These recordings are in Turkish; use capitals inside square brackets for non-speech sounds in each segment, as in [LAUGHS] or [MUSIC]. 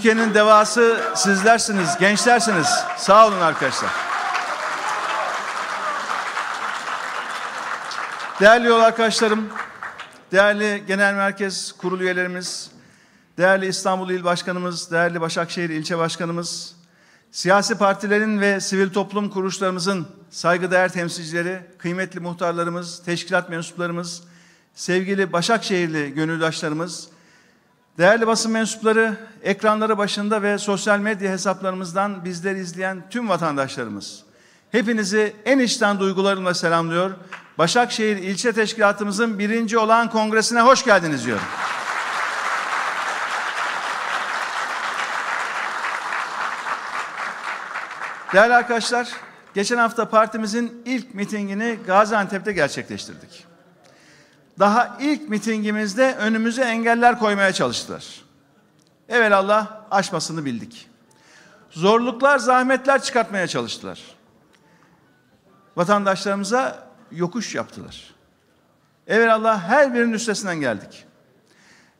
Türkiye'nin devası sizlersiniz, gençlersiniz. Sağ olun arkadaşlar. Değerli yol arkadaşlarım, değerli Genel Merkez Kurulu üyelerimiz, değerli İstanbul İl Başkanımız, değerli Başakşehir İlçe Başkanımız, siyasi partilerin ve sivil toplum kuruluşlarımızın saygıdeğer temsilcileri, kıymetli muhtarlarımız, teşkilat mensuplarımız, sevgili Başakşehirli gönüldaşlarımız, değerli basın mensupları, ekranları başında ve sosyal medya hesaplarımızdan bizleri izleyen tüm vatandaşlarımız, hepinizi en içten duygularımla selamlıyor. Başakşehir İlçe Teşkilatımızın birinci olan kongresine hoş geldiniz diyorum. Değerli arkadaşlar, geçen hafta partimizin ilk mitingini Gaziantep'te gerçekleştirdik. Daha ilk mitingimizde önümüze engeller koymaya çalıştılar. Evelallah aşmasını bildik. Zorluklar, zahmetler çıkartmaya çalıştılar. Vatandaşlarımıza yokuş yaptılar. Evelallah her birinin üstesinden geldik.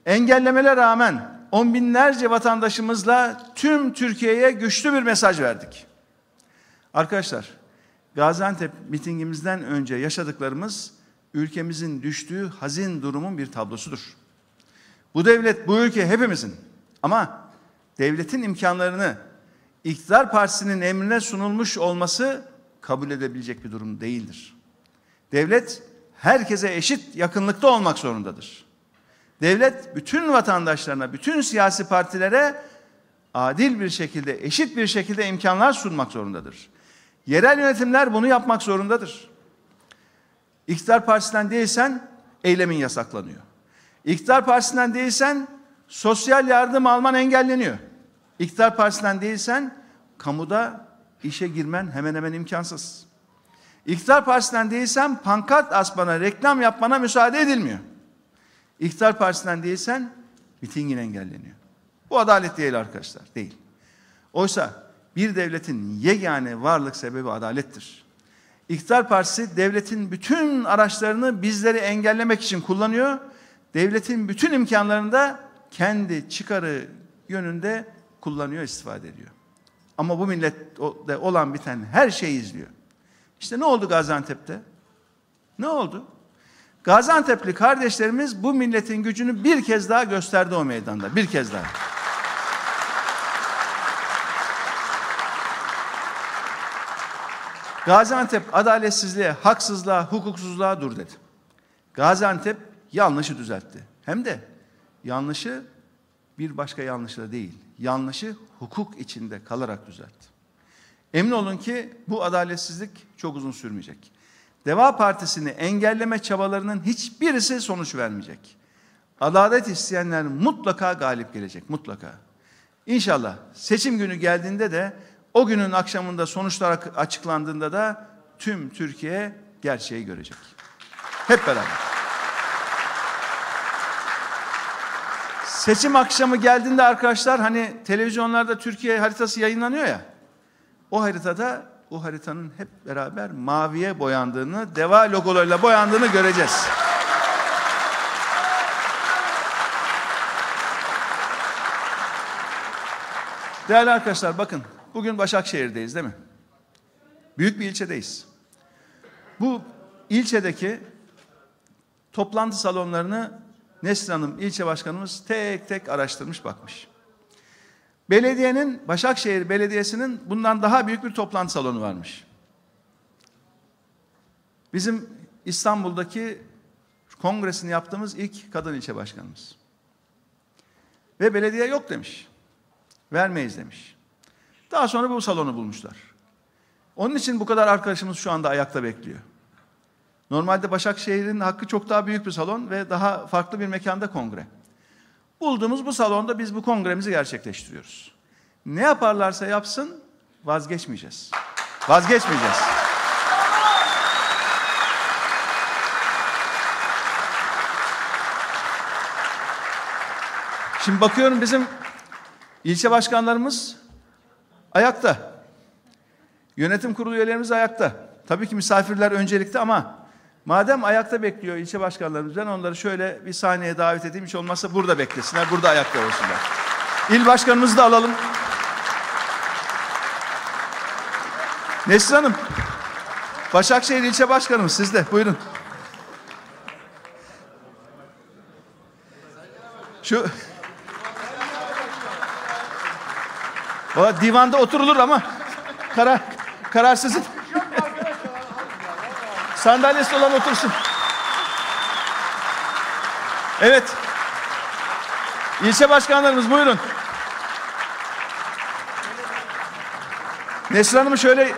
Engellemelere rağmen on binlerce vatandaşımızla tüm Türkiye'ye güçlü bir mesaj verdik. Arkadaşlar, Gaziantep mitingimizden önce yaşadıklarımız ülkemizin düştüğü hazin durumun bir tablosudur. Bu devlet, bu ülke hepimizin. Ama devletin imkanlarını iktidar partisinin emrine sunulmuş olması kabul edebilecek bir durum değildir. Devlet herkese eşit yakınlıkta olmak zorundadır. Devlet bütün vatandaşlarına, bütün siyasi partilere adil bir şekilde, eşit bir şekilde imkanlar sunmak zorundadır. Yerel yönetimler bunu yapmak zorundadır. İktidar partisinden değilsen eylemin yasaklanıyor. İktidar partisinden değilsen sosyal yardım alman engelleniyor. İktidar partisinden değilsen kamuda işe girmen hemen hemen imkansız. İktidar partisinden değilsen pankart asmana, reklam yapmana müsaade edilmiyor. İktidar partisinden değilsen mitingin engelleniyor. Bu adalet değil arkadaşlar, değil. Oysa bir devletin yegane varlık sebebi adalettir. İktidar partisi devletin bütün araçlarını bizleri engellemek için kullanıyor. Devletin bütün imkanlarını da kendi çıkarı yönünde kullanıyor, istifade ediyor. Ama bu millette olan biten her şeyi izliyor. İşte ne oldu Gaziantep'te? Ne oldu? Gaziantep'li kardeşlerimiz bu milletin gücünü bir kez daha gösterdi o meydanda. Bir kez daha. Gaziantep adaletsizliğe, haksızlığa, hukuksuzluğa dur dedi. Gaziantep yanlışı düzeltti. Hem de yanlışı bir başka yanlışla değil, yanlışı hukuk içinde kalarak düzeltti. Emin olun ki bu adaletsizlik çok uzun sürmeyecek. Deva Partisi'ni engelleme çabalarının hiçbirisi sonuç vermeyecek. Adalet isteyenler mutlaka galip gelecek, mutlaka. İnşallah seçim günü geldiğinde de o günün akşamında sonuçlar açıklandığında da tüm Türkiye gerçeği görecek. Hep beraber. Seçim akşamı geldiğinde arkadaşlar hani televizyonlarda Türkiye haritası yayınlanıyor ya. O haritada o haritanın hep beraber maviye boyandığını, deva logolarıyla boyandığını göreceğiz. Değerli arkadaşlar bakın bugün Başakşehir'deyiz değil mi? Büyük bir ilçedeyiz. Bu ilçedeki toplantı salonlarını Nesrin Hanım ilçe başkanımız tek tek araştırmış bakmış. Belediyenin, Başakşehir Belediyesi'nin bundan daha büyük bir toplantı salonu varmış. Bizim İstanbul'daki kongresini yaptığımız ilk kadın ilçe başkanımız. Ve belediye yok demiş. Vermeyiz demiş. Daha sonra bu salonu bulmuşlar. Onun için bu kadar arkadaşımız şu anda ayakta bekliyor. Normalde Başakşehir'in hakkı çok daha büyük bir salon ve daha farklı bir mekanda kongre. Bulduğumuz bu salonda biz bu kongremizi gerçekleştiriyoruz. Ne yaparlarsa yapsın vazgeçmeyeceğiz. Vazgeçmeyeceğiz. Şimdi bakıyorum bizim ilçe başkanlarımız ayakta. Yönetim kurulu üyelerimiz ayakta. Tabii ki misafirler öncelikli ama Madem ayakta bekliyor ilçe başkanlarımız ben onları şöyle bir sahneye davet edeyim. Hiç olmazsa burada beklesinler. Burada ayakta olsunlar. İl başkanımızı da alalım. Nesrin Hanım. Başakşehir ilçe başkanımız sizde. Buyurun. Şu Valla divanda oturulur ama karar kararsızım. Sandalyesi olan otursun. Evet. İlçe başkanlarımız buyurun. Nesrin Hanım'ı şöyle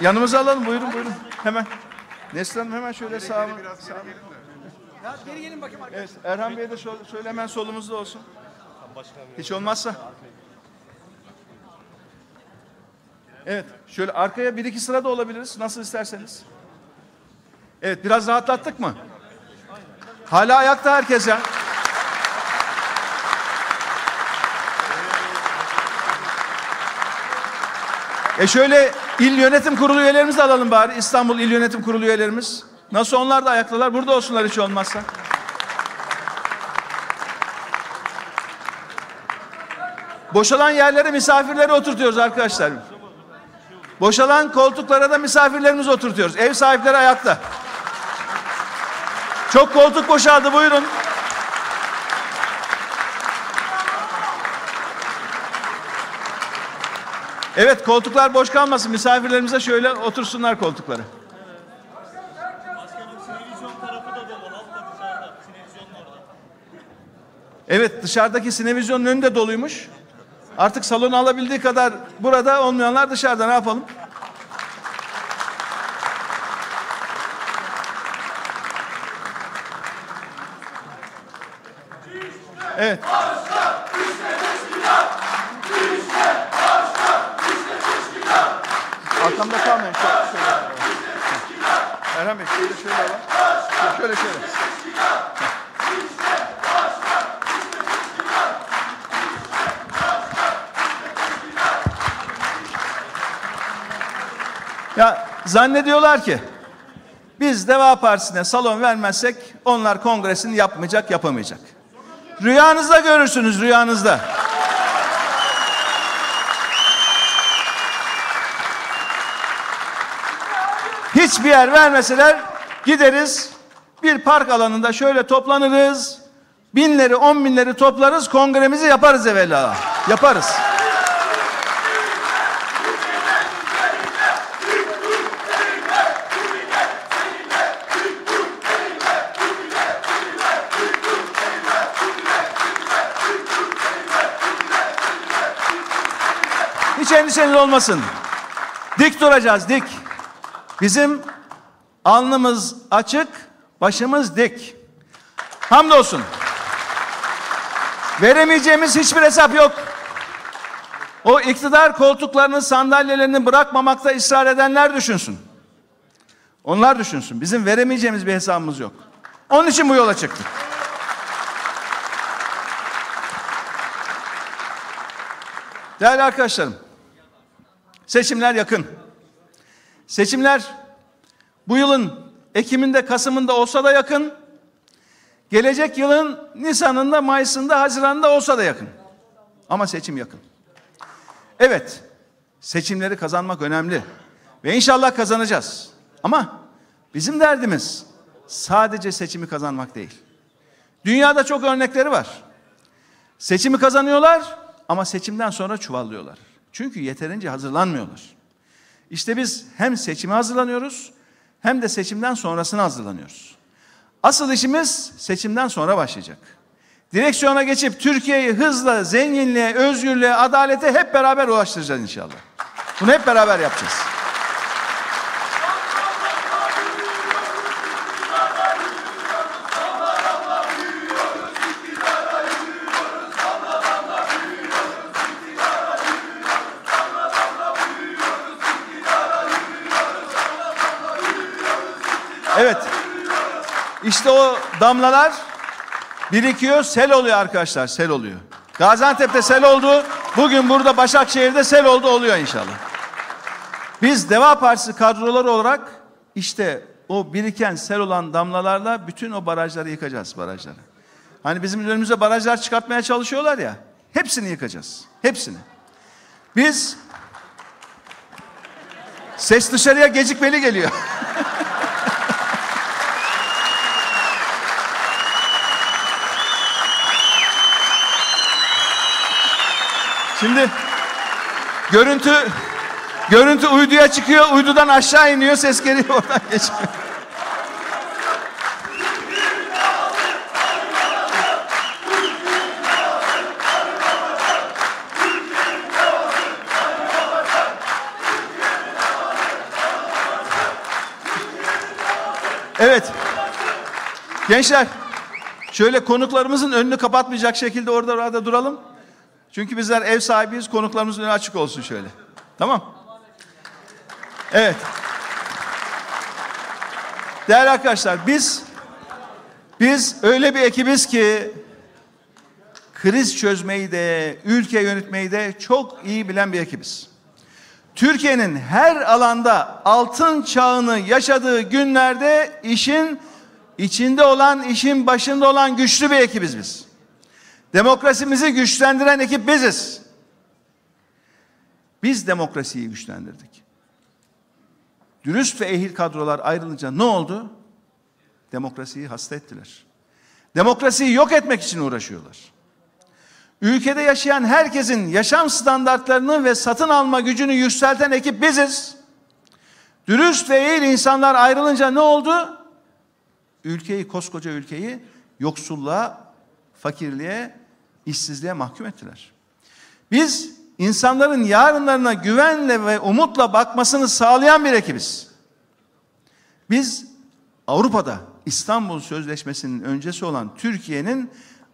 yanımıza alalım. Buyurun buyurun. Hemen. Nesrin Hanım hemen şöyle sağa. sağa. Ya geri gelin bakayım arkadaşlar. Evet, Erhan Bey de şöyle, şöyle hemen solumuzda olsun. Hiç olmazsa. Evet, şöyle arkaya bir iki sıra da olabiliriz. Nasıl isterseniz. Evet, biraz rahatlattık mı? Hala ayakta herkes ya. E şöyle il yönetim kurulu üyelerimizi alalım bari. İstanbul İl Yönetim Kurulu üyelerimiz. Nasıl onlar da ayaktalar? Burada olsunlar hiç olmazsa. Boşalan yerlere misafirleri oturtuyoruz arkadaşlar. Boşalan koltuklara da misafirlerimizi oturtuyoruz. Ev sahipleri ayakta. Çok koltuk boşaldı buyurun. Evet koltuklar boş kalmasın. Misafirlerimize şöyle otursunlar koltukları. Evet dışarıdaki sinevizyonun önü de doluymuş. Artık salonu alabildiği kadar burada olmayanlar dışarıda ne yapalım? Evet. Arkamda kalmayın. Erhan Bey şöyle şöyle alalım. Şöyle şöyle. Zannediyorlar ki biz Deva Partisi'ne salon vermezsek onlar kongresini yapmayacak, yapamayacak. Rüyanızda görürsünüz, rüyanızda. Hiçbir yer vermeseler gideriz bir park alanında şöyle toplanırız. Binleri, on binleri toplarız, kongremizi yaparız evvela. Yaparız. Endişeniz olmasın. Dik duracağız, dik. Bizim alnımız açık, başımız dik. Hamdolsun. Veremeyeceğimiz hiçbir hesap yok. O iktidar koltuklarını, sandalyelerini bırakmamakta ısrar edenler düşünsün. Onlar düşünsün. Bizim veremeyeceğimiz bir hesabımız yok. Onun için bu yola çıktık. Değerli arkadaşlarım, seçimler yakın. Seçimler bu yılın Ekim'inde, Kasım'ında olsa da yakın. Gelecek yılın Nisan'ında, Mayıs'ında, Haziran'da olsa da yakın. Ama seçim yakın. Evet, seçimleri kazanmak önemli. Ve inşallah kazanacağız. Ama bizim derdimiz sadece seçimi kazanmak değil. Dünyada çok örnekleri var. Seçimi kazanıyorlar ama seçimden sonra çuvallıyorlar. Çünkü yeterince hazırlanmıyorlar. İşte biz hem seçime hazırlanıyoruz hem de seçimden sonrasına hazırlanıyoruz. Asıl işimiz seçimden sonra başlayacak. Direksiyona geçip Türkiye'yi hızla, zenginliğe, özgürlüğe, adalete hep beraber ulaştıracağız inşallah. Bunu hep beraber yapacağız. İşte o damlalar birikiyor, sel oluyor arkadaşlar, sel oluyor. Gaziantep'te sel oldu, bugün burada Başakşehir'de sel oldu oluyor inşallah. Biz Deva Partisi kadroları olarak işte o biriken sel olan damlalarla bütün o barajları yıkacağız barajları. Hani bizim önümüze barajlar çıkartmaya çalışıyorlar ya. Hepsini yıkacağız. Hepsini. Biz ses dışarıya gecikmeli geliyor. [LAUGHS] Şimdi görüntü görüntü uyduya çıkıyor, uydudan aşağı iniyor, ses geliyor oradan geçiyor. Evet. Gençler, şöyle konuklarımızın önünü kapatmayacak şekilde orada orada duralım. Çünkü bizler ev sahibiyiz, konuklarımızın önü açık olsun şöyle. Tamam? Evet. Değerli arkadaşlar, biz biz öyle bir ekibiz ki kriz çözmeyi de, ülke yönetmeyi de çok iyi bilen bir ekibiz. Türkiye'nin her alanda altın çağını yaşadığı günlerde işin içinde olan, işin başında olan güçlü bir ekibiz biz. Demokrasimizi güçlendiren ekip biziz. Biz demokrasiyi güçlendirdik. Dürüst ve ehil kadrolar ayrılınca ne oldu? Demokrasiyi hasta ettiler. Demokrasiyi yok etmek için uğraşıyorlar. Ülkede yaşayan herkesin yaşam standartlarını ve satın alma gücünü yükselten ekip biziz. Dürüst ve ehil insanlar ayrılınca ne oldu? Ülkeyi, koskoca ülkeyi yoksulluğa, fakirliğe, işsizliğe mahkum ettiler. Biz insanların yarınlarına güvenle ve umutla bakmasını sağlayan bir ekibiz. Biz Avrupa'da İstanbul Sözleşmesi'nin öncesi olan Türkiye'nin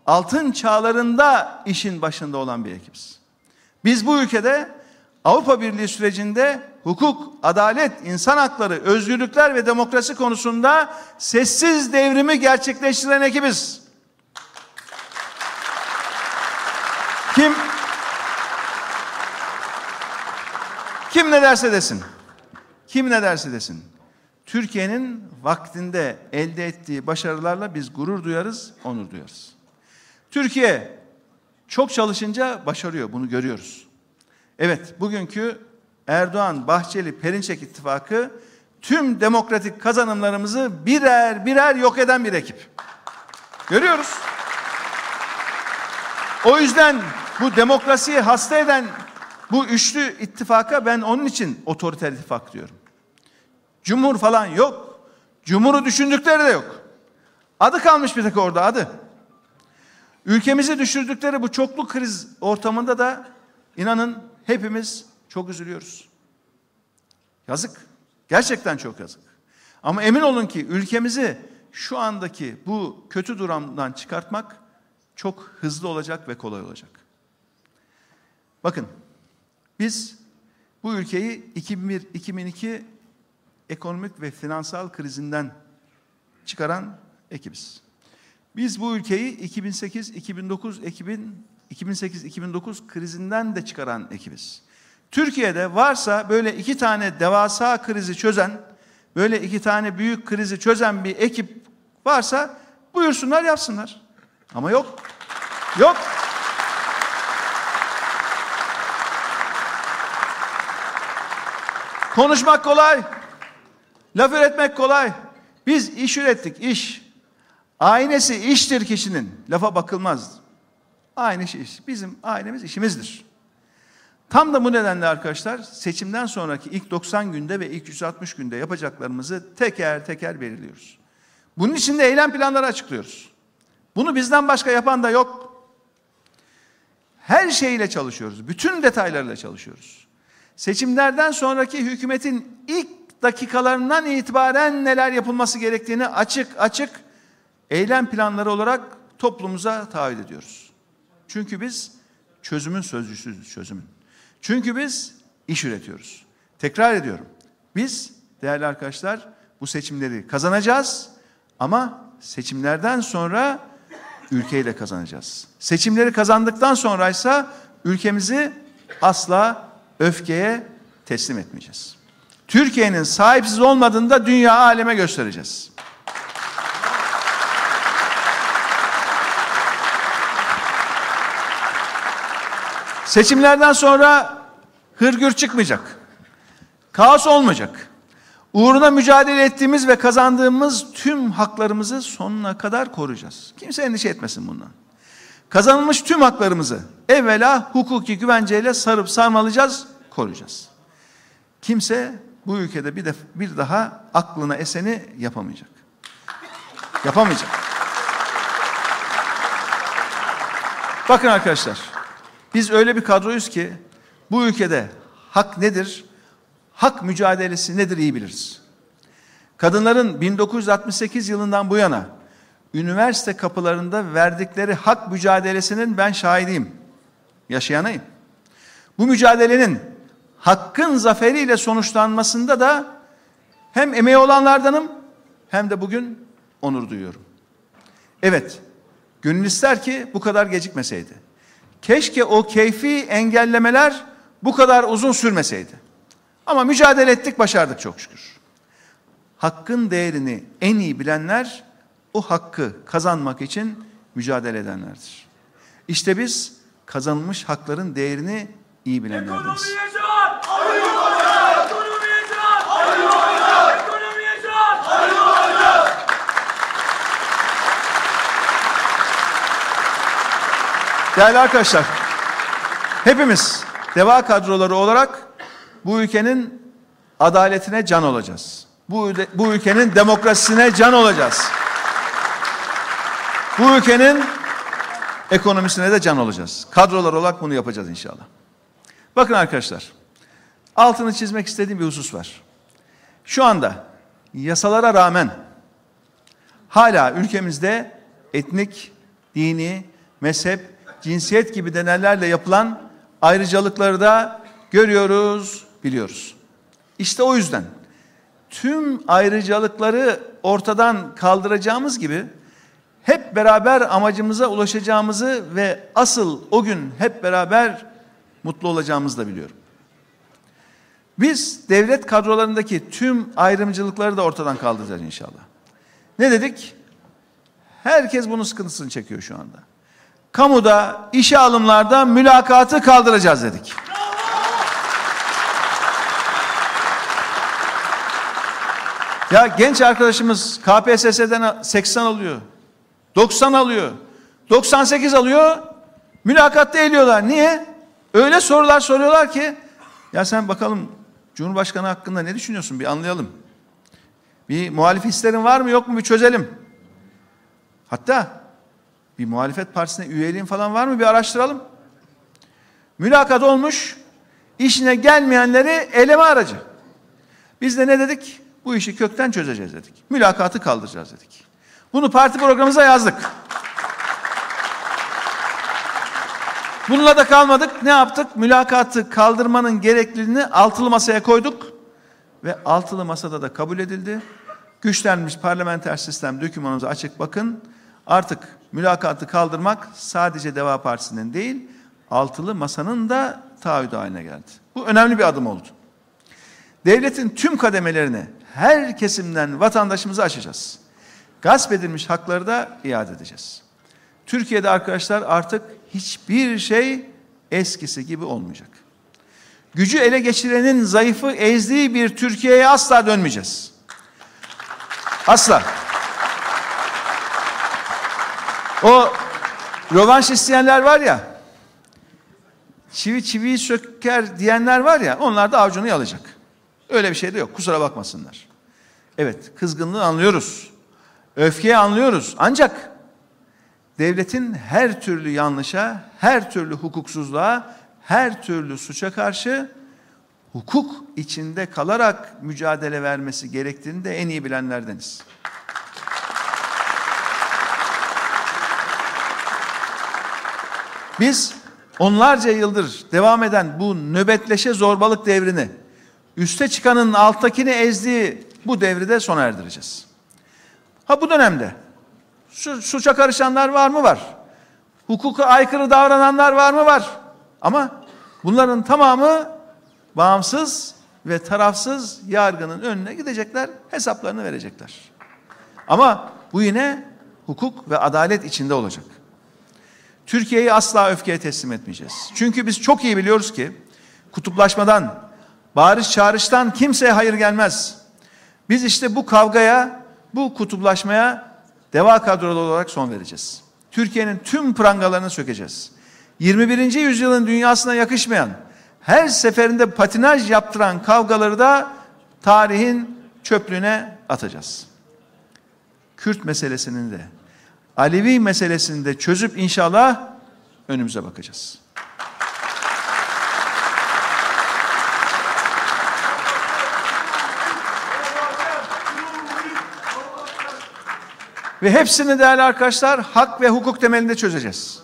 altın çağlarında işin başında olan bir ekibiz. Biz bu ülkede Avrupa Birliği sürecinde hukuk, adalet, insan hakları, özgürlükler ve demokrasi konusunda sessiz devrimi gerçekleştiren ekibiz. Kim Kim ne derse desin. Kim ne derse desin. Türkiye'nin vaktinde elde ettiği başarılarla biz gurur duyarız, onur duyarız. Türkiye çok çalışınca başarıyor, bunu görüyoruz. Evet, bugünkü Erdoğan, Bahçeli, Perinçek ittifakı tüm demokratik kazanımlarımızı birer birer yok eden bir ekip. Görüyoruz. O yüzden bu demokrasiyi hasta eden bu üçlü ittifaka ben onun için otoriter ittifak diyorum. Cumhur falan yok. Cumhuru düşündükleri de yok. Adı kalmış bir tek orada adı. Ülkemizi düşürdükleri bu çoklu kriz ortamında da inanın hepimiz çok üzülüyoruz. Yazık. Gerçekten çok yazık. Ama emin olun ki ülkemizi şu andaki bu kötü durumdan çıkartmak çok hızlı olacak ve kolay olacak. Bakın biz bu ülkeyi 2001-2002 ekonomik ve finansal krizinden çıkaran ekibiz. Biz bu ülkeyi 2008-2009 ekibin 2008-2009 krizinden de çıkaran ekibiz. Türkiye'de varsa böyle iki tane devasa krizi çözen, böyle iki tane büyük krizi çözen bir ekip varsa buyursunlar yapsınlar. Ama yok. Yok. Konuşmak kolay. Laf üretmek kolay. Biz iş ürettik, iş. Aynesi iştir kişinin. Lafa bakılmaz. Aynı iş. Bizim ailemiz işimizdir. Tam da bu nedenle arkadaşlar seçimden sonraki ilk 90 günde ve ilk 160 günde yapacaklarımızı teker teker belirliyoruz. Bunun için de eylem planları açıklıyoruz. Bunu bizden başka yapan da yok. Her şeyle çalışıyoruz. Bütün detaylarıyla çalışıyoruz. Seçimlerden sonraki hükümetin ilk dakikalarından itibaren neler yapılması gerektiğini açık açık eylem planları olarak toplumuza taahhüt ediyoruz. Çünkü biz çözümün sözcüsüyüz çözümün. Çünkü biz iş üretiyoruz. Tekrar ediyorum. Biz değerli arkadaşlar bu seçimleri kazanacağız ama seçimlerden sonra ülkeyle kazanacağız. Seçimleri kazandıktan sonraysa ülkemizi asla öfkeye teslim etmeyeceğiz. Türkiye'nin sahipsiz olmadığını da dünya aleme göstereceğiz. Seçimlerden sonra hırgür çıkmayacak. Kaos olmayacak. Uğruna mücadele ettiğimiz ve kazandığımız tüm haklarımızı sonuna kadar koruyacağız. Kimse endişe etmesin bundan. Kazanılmış tüm haklarımızı evvela hukuki güvenceyle sarıp sarmalayacağız, koruyacağız. Kimse bu ülkede bir, de, bir daha aklına eseni yapamayacak. Yapamayacak. Bakın arkadaşlar, biz öyle bir kadroyuz ki bu ülkede hak nedir? Hak mücadelesi nedir iyi biliriz. Kadınların 1968 yılından bu yana üniversite kapılarında verdikleri hak mücadelesinin ben şahidiyim. Yaşayanayım. Bu mücadelenin hakkın zaferiyle sonuçlanmasında da hem emeği olanlardanım hem de bugün onur duyuyorum. Evet, gönül ister ki bu kadar gecikmeseydi. Keşke o keyfi engellemeler bu kadar uzun sürmeseydi. Ama mücadele ettik, başardık çok şükür. Hakkın değerini en iyi bilenler o hakkı kazanmak için mücadele edenlerdir. İşte biz kazanılmış hakların değerini iyi bilenlerdeniz. Değerli arkadaşlar, hepimiz deva kadroları olarak bu ülkenin adaletine can olacağız. Bu, bu ülkenin demokrasisine can olacağız. Bu ülkenin ekonomisine de can olacağız. Kadrolar olarak bunu yapacağız inşallah. Bakın arkadaşlar, altını çizmek istediğim bir husus var. Şu anda yasalara rağmen hala ülkemizde etnik, dini, mezhep, cinsiyet gibi denelerle yapılan ayrıcalıkları da görüyoruz, biliyoruz. İşte o yüzden tüm ayrıcalıkları ortadan kaldıracağımız gibi hep beraber amacımıza ulaşacağımızı ve asıl o gün hep beraber mutlu olacağımızı da biliyorum. Biz devlet kadrolarındaki tüm ayrımcılıkları da ortadan kaldıracağız inşallah. Ne dedik? Herkes bunun sıkıntısını çekiyor şu anda. Kamuda, işe alımlarda mülakatı kaldıracağız dedik. Ya genç arkadaşımız KPSS'den 80 alıyor. 90 alıyor. 98 alıyor. Mülakatta eliyorlar. Niye? Öyle sorular soruyorlar ki ya sen bakalım Cumhurbaşkanı hakkında ne düşünüyorsun bir anlayalım. Bir muhalif hislerin var mı yok mu bir çözelim. Hatta bir muhalefet partisine üyeliğin falan var mı bir araştıralım. Mülakat olmuş, işine gelmeyenleri eleme aracı. Biz de ne dedik? Bu işi kökten çözeceğiz dedik. Mülakatı kaldıracağız dedik. Bunu parti programımıza yazdık. Bununla da kalmadık. Ne yaptık? Mülakatı kaldırmanın gerekliliğini altılı masaya koyduk. Ve altılı masada da kabul edildi. Güçlenmiş parlamenter sistem dokümanımıza açık bakın. Artık mülakatı kaldırmak sadece Deva Partisi'nin değil, altılı masanın da taahhüdü haline geldi. Bu önemli bir adım oldu. Devletin tüm kademelerini her kesimden vatandaşımızı açacağız. Gasp edilmiş hakları da iade edeceğiz. Türkiye'de arkadaşlar artık hiçbir şey eskisi gibi olmayacak. Gücü ele geçirenin zayıfı ezdiği bir Türkiye'ye asla dönmeyeceğiz. Asla. O rövanş isteyenler var ya, çivi çiviyi söker diyenler var ya, onlar da avucunu yalayacak. Öyle bir şey de yok, kusura bakmasınlar. Evet, kızgınlığı anlıyoruz. Öfkeyi anlıyoruz. Ancak devletin her türlü yanlışa, her türlü hukuksuzluğa, her türlü suça karşı hukuk içinde kalarak mücadele vermesi gerektiğini de en iyi bilenlerdeniz. Biz onlarca yıldır devam eden bu nöbetleşe zorbalık devrini, üste çıkanın alttakini ezdiği bu devri de sona erdireceğiz. Ha bu dönemde su, suça karışanlar var mı? Var. Hukuka aykırı davrananlar var mı? Var. Ama bunların tamamı bağımsız, ve tarafsız yargının önüne gidecekler, hesaplarını verecekler. Ama bu yine hukuk ve adalet içinde olacak. Türkiye'yi asla öfkeye teslim etmeyeceğiz. Çünkü biz çok iyi biliyoruz ki kutuplaşmadan, bağırış çağrıştan kimseye hayır gelmez. Biz işte bu kavgaya, bu kutuplaşmaya deva kadrolu olarak son vereceğiz. Türkiye'nin tüm prangalarını sökeceğiz. 21. yüzyılın dünyasına yakışmayan, her seferinde patinaj yaptıran kavgaları da tarihin çöplüğüne atacağız. Kürt meselesinin de, Alevi meselesini de çözüp inşallah önümüze bakacağız. Ve hepsini değerli arkadaşlar hak ve hukuk temelinde çözeceğiz.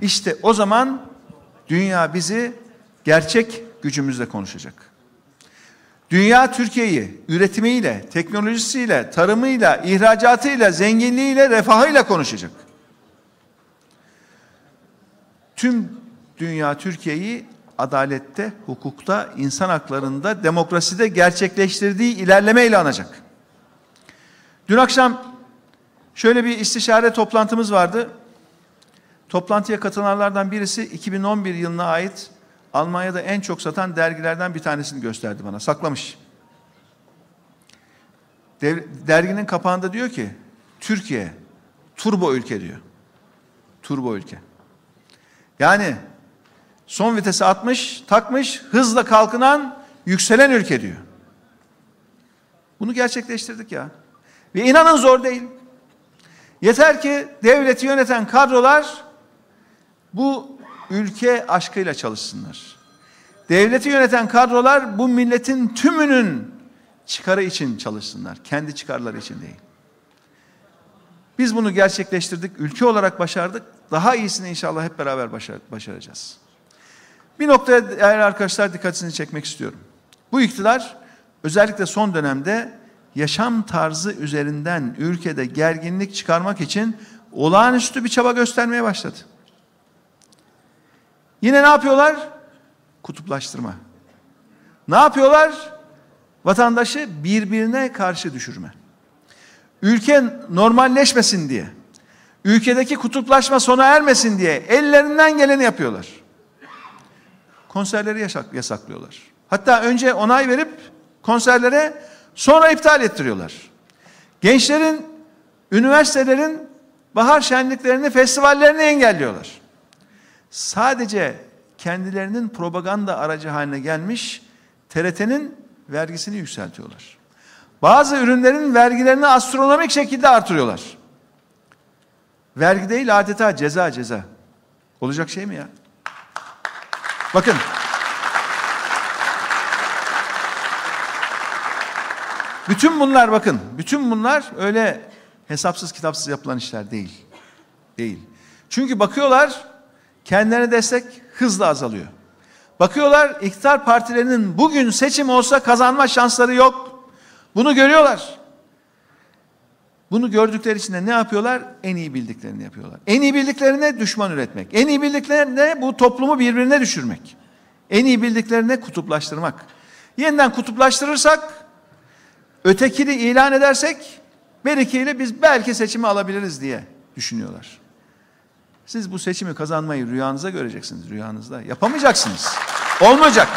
İşte o zaman dünya bizi gerçek gücümüzle konuşacak. Dünya Türkiye'yi üretimiyle, teknolojisiyle, tarımıyla, ihracatıyla, zenginliğiyle, refahıyla konuşacak. Tüm dünya Türkiye'yi adalette, hukukta, insan haklarında, demokraside gerçekleştirdiği ilerlemeyle anacak. Dün akşam şöyle bir istişare toplantımız vardı. Toplantıya katılanlardan birisi 2011 yılına ait Almanya'da en çok satan dergilerden bir tanesini gösterdi bana. Saklamış. Derginin kapağında diyor ki Türkiye turbo ülke diyor. Turbo ülke. Yani son vitesi atmış, takmış, hızla kalkınan, yükselen ülke diyor. Bunu gerçekleştirdik ya. Ve inanın zor değil. Yeter ki devleti yöneten kadrolar bu ülke aşkıyla çalışsınlar. Devleti yöneten kadrolar bu milletin tümünün çıkarı için çalışsınlar. Kendi çıkarları için değil. Biz bunu gerçekleştirdik. Ülke olarak başardık. Daha iyisini inşallah hep beraber başar başaracağız. Bir noktaya değerli arkadaşlar dikkatinizi çekmek istiyorum. Bu iktidar özellikle son dönemde yaşam tarzı üzerinden ülkede gerginlik çıkarmak için olağanüstü bir çaba göstermeye başladı. Yine ne yapıyorlar? Kutuplaştırma. Ne yapıyorlar? Vatandaşı birbirine karşı düşürme. Ülke normalleşmesin diye, ülkedeki kutuplaşma sona ermesin diye ellerinden geleni yapıyorlar. Konserleri yasak, yasaklıyorlar. Hatta önce onay verip konserlere sonra iptal ettiriyorlar. Gençlerin, üniversitelerin bahar şenliklerini, festivallerini engelliyorlar sadece kendilerinin propaganda aracı haline gelmiş TRT'nin vergisini yükseltiyorlar. Bazı ürünlerin vergilerini astronomik şekilde artırıyorlar. Vergi değil adeta ceza ceza. Olacak şey mi ya? Bakın. Bütün bunlar bakın, bütün bunlar öyle hesapsız kitapsız yapılan işler değil. Değil. Çünkü bakıyorlar kendilerine destek hızla azalıyor. Bakıyorlar iktidar partilerinin bugün seçim olsa kazanma şansları yok. Bunu görüyorlar. Bunu gördükleri için de ne yapıyorlar? En iyi bildiklerini yapıyorlar. En iyi bildiklerine düşman üretmek. En iyi bildiklerine bu toplumu birbirine düşürmek. En iyi bildiklerine kutuplaştırmak. Yeniden kutuplaştırırsak, ötekini ilan edersek, berikiyle biz belki seçimi alabiliriz diye düşünüyorlar. Siz bu seçimi kazanmayı rüyanıza göreceksiniz, rüyanızda. Yapamayacaksınız. Olmayacak.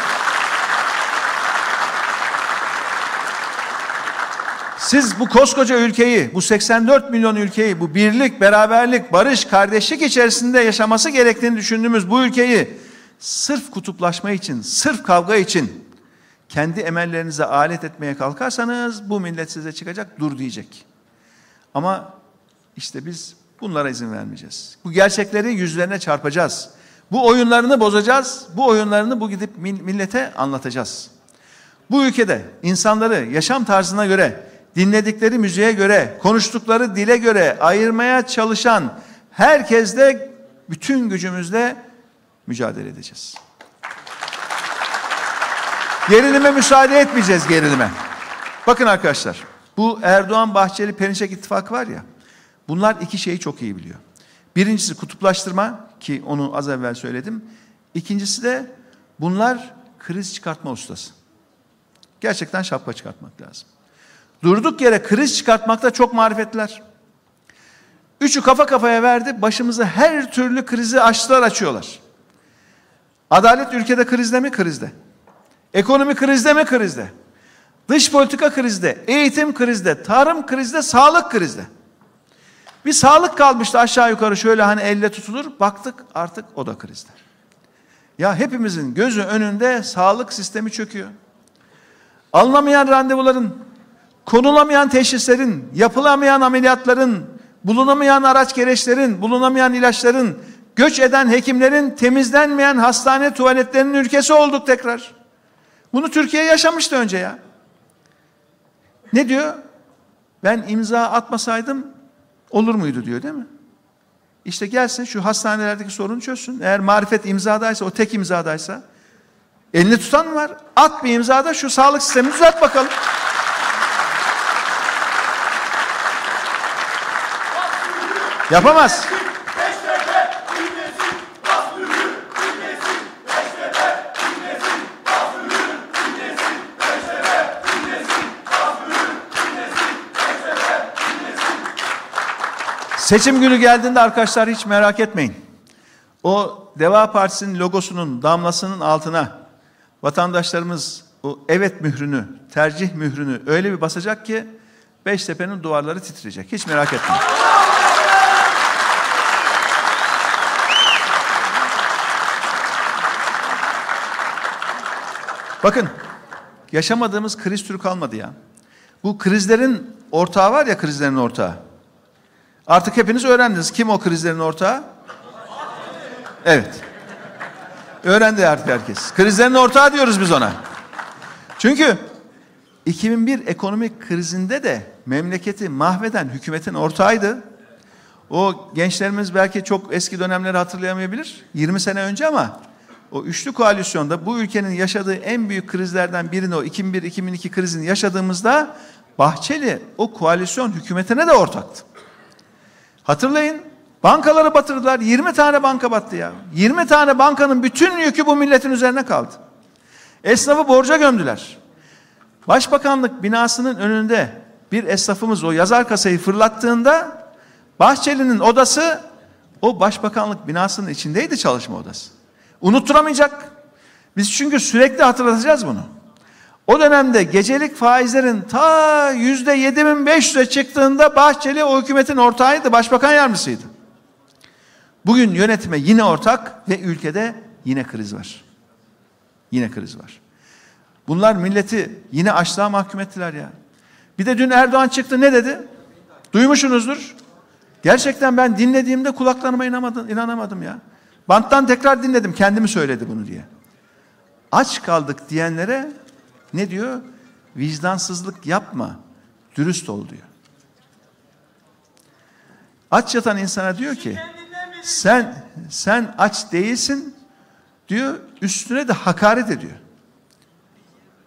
Siz bu koskoca ülkeyi, bu 84 milyon ülkeyi, bu birlik, beraberlik, barış, kardeşlik içerisinde yaşaması gerektiğini düşündüğümüz bu ülkeyi sırf kutuplaşma için, sırf kavga için kendi emellerinize alet etmeye kalkarsanız bu millet size çıkacak, dur diyecek. Ama işte biz Bunlara izin vermeyeceğiz. Bu gerçekleri yüzlerine çarpacağız. Bu oyunlarını bozacağız. Bu oyunlarını bu gidip millete anlatacağız. Bu ülkede insanları yaşam tarzına göre, dinledikleri müziğe göre, konuştukları dile göre ayırmaya çalışan herkesle bütün gücümüzle mücadele edeceğiz. Gerilime müsaade etmeyeceğiz gerilime. Bakın arkadaşlar, bu Erdoğan Bahçeli Perinçek ittifakı var ya. Bunlar iki şeyi çok iyi biliyor. Birincisi kutuplaştırma ki onu az evvel söyledim. İkincisi de bunlar kriz çıkartma ustası. Gerçekten şapka çıkartmak lazım. Durduk yere kriz çıkartmakta çok marifetliler. Üçü kafa kafaya verdi. Başımıza her türlü krizi açtılar açıyorlar. Adalet ülkede krizde mi? Krizde. Ekonomi krizde mi? Krizde. Dış politika krizde. Eğitim krizde. Tarım krizde. Sağlık krizde. Bir sağlık kalmıştı aşağı yukarı şöyle hani elle tutulur. Baktık artık o da krizde. Ya hepimizin gözü önünde sağlık sistemi çöküyor. Alınamayan randevuların, konulamayan teşhislerin, yapılamayan ameliyatların, bulunamayan araç gereçlerin, bulunamayan ilaçların, göç eden hekimlerin, temizlenmeyen hastane tuvaletlerinin ülkesi olduk tekrar. Bunu Türkiye yaşamıştı önce ya. Ne diyor? Ben imza atmasaydım olur muydu diyor değil mi? İşte gelsin şu hastanelerdeki sorunu çözsün. Eğer marifet imzadaysa, o tek imzadaysa, elini tutan mı var? At bir imzada şu sağlık sistemini düzelt bakalım. Yapamaz. Seçim günü geldiğinde arkadaşlar hiç merak etmeyin. O Deva Partisi'nin logosunun damlasının altına vatandaşlarımız o evet mührünü, tercih mührünü öyle bir basacak ki Beştepe'nin duvarları titreyecek. Hiç merak etmeyin. Bakın yaşamadığımız kriz türü kalmadı ya. Bu krizlerin ortağı var ya krizlerin ortağı. Artık hepiniz öğrendiniz. Kim o krizlerin ortağı? Evet. Öğrendi artık herkes. Krizlerin ortağı diyoruz biz ona. Çünkü 2001 ekonomik krizinde de memleketi mahveden hükümetin ortağıydı. O gençlerimiz belki çok eski dönemleri hatırlayamayabilir. 20 sene önce ama o üçlü koalisyonda bu ülkenin yaşadığı en büyük krizlerden birini o 2001-2002 krizini yaşadığımızda Bahçeli o koalisyon hükümetine de ortaktı. Hatırlayın bankaları batırdılar 20 tane banka battı ya. 20 tane bankanın bütün yükü bu milletin üzerine kaldı. Esnafı borca gömdüler. Başbakanlık binasının önünde bir esnafımız o yazar kasayı fırlattığında Bahçeli'nin odası o başbakanlık binasının içindeydi çalışma odası. Unutturamayacak. Biz çünkü sürekli hatırlatacağız bunu. O dönemde gecelik faizlerin ta yüzde 7500'e çıktığında Bahçeli o hükümetin ortağıydı, başbakan yardımcısıydı. Bugün yönetime yine ortak ve ülkede yine kriz var. Yine kriz var. Bunlar milleti yine açlığa mahkum ettiler ya. Bir de dün Erdoğan çıktı ne dedi? Duymuşsunuzdur. Gerçekten ben dinlediğimde kulaklarıma inanamadım, inanamadım ya. Banttan tekrar dinledim kendimi söyledi bunu diye. Aç kaldık diyenlere ne diyor? Vicdansızlık yapma, dürüst ol diyor. Aç yatan insana diyor ki sen sen aç değilsin diyor üstüne de hakaret ediyor.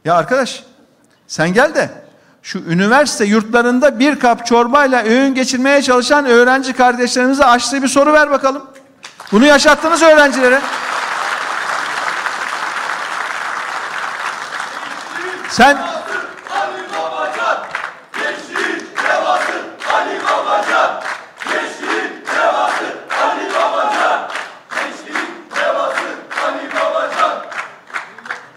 Ya arkadaş sen gel de şu üniversite yurtlarında bir kap çorbayla öğün geçirmeye çalışan öğrenci kardeşlerimize açtığı bir soru ver bakalım. Bunu yaşattınız öğrencilere. Sen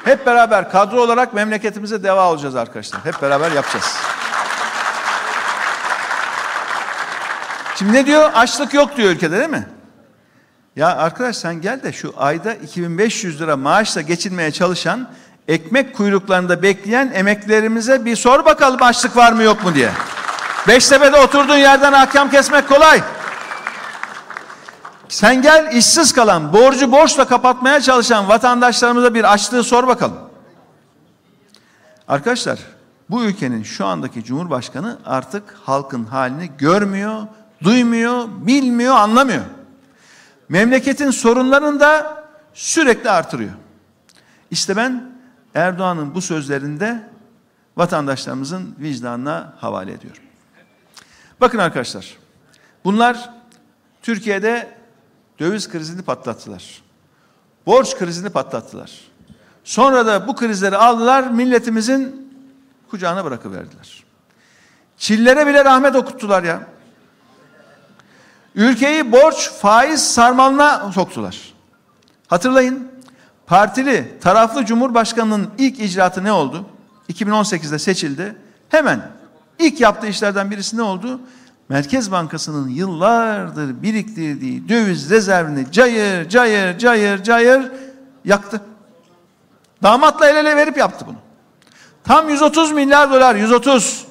Hep beraber kadro olarak memleketimize deva olacağız arkadaşlar. Hep beraber yapacağız. Şimdi ne diyor? Açlık yok diyor ülkede değil mi? Ya arkadaş sen gel de şu ayda 2500 lira maaşla geçinmeye çalışan ekmek kuyruklarında bekleyen emeklerimize bir sor bakalım açlık var mı yok mu diye. Beştepe'de oturduğun yerden ahkam kesmek kolay. Sen gel işsiz kalan, borcu borçla kapatmaya çalışan vatandaşlarımıza bir açlığı sor bakalım. Arkadaşlar, bu ülkenin şu andaki Cumhurbaşkanı artık halkın halini görmüyor, duymuyor, bilmiyor, anlamıyor. Memleketin sorunlarını da sürekli artırıyor. İşte ben Erdoğan'ın bu sözlerinde vatandaşlarımızın vicdanına havale ediyorum. Bakın arkadaşlar, bunlar Türkiye'de döviz krizini patlattılar. Borç krizini patlattılar. Sonra da bu krizleri aldılar, milletimizin kucağına bırakıverdiler. Çillere bile rahmet okuttular ya. Ülkeyi borç, faiz sarmalına soktular. Hatırlayın, partili, taraflı Cumhurbaşkanı'nın ilk icraatı ne oldu? 2018'de seçildi. Hemen ilk yaptığı işlerden birisi ne oldu? Merkez Bankası'nın yıllardır biriktirdiği döviz rezervini cayır cayır cayır cayır yaktı. Damatla el ele verip yaptı bunu. Tam 130 milyar dolar, 130.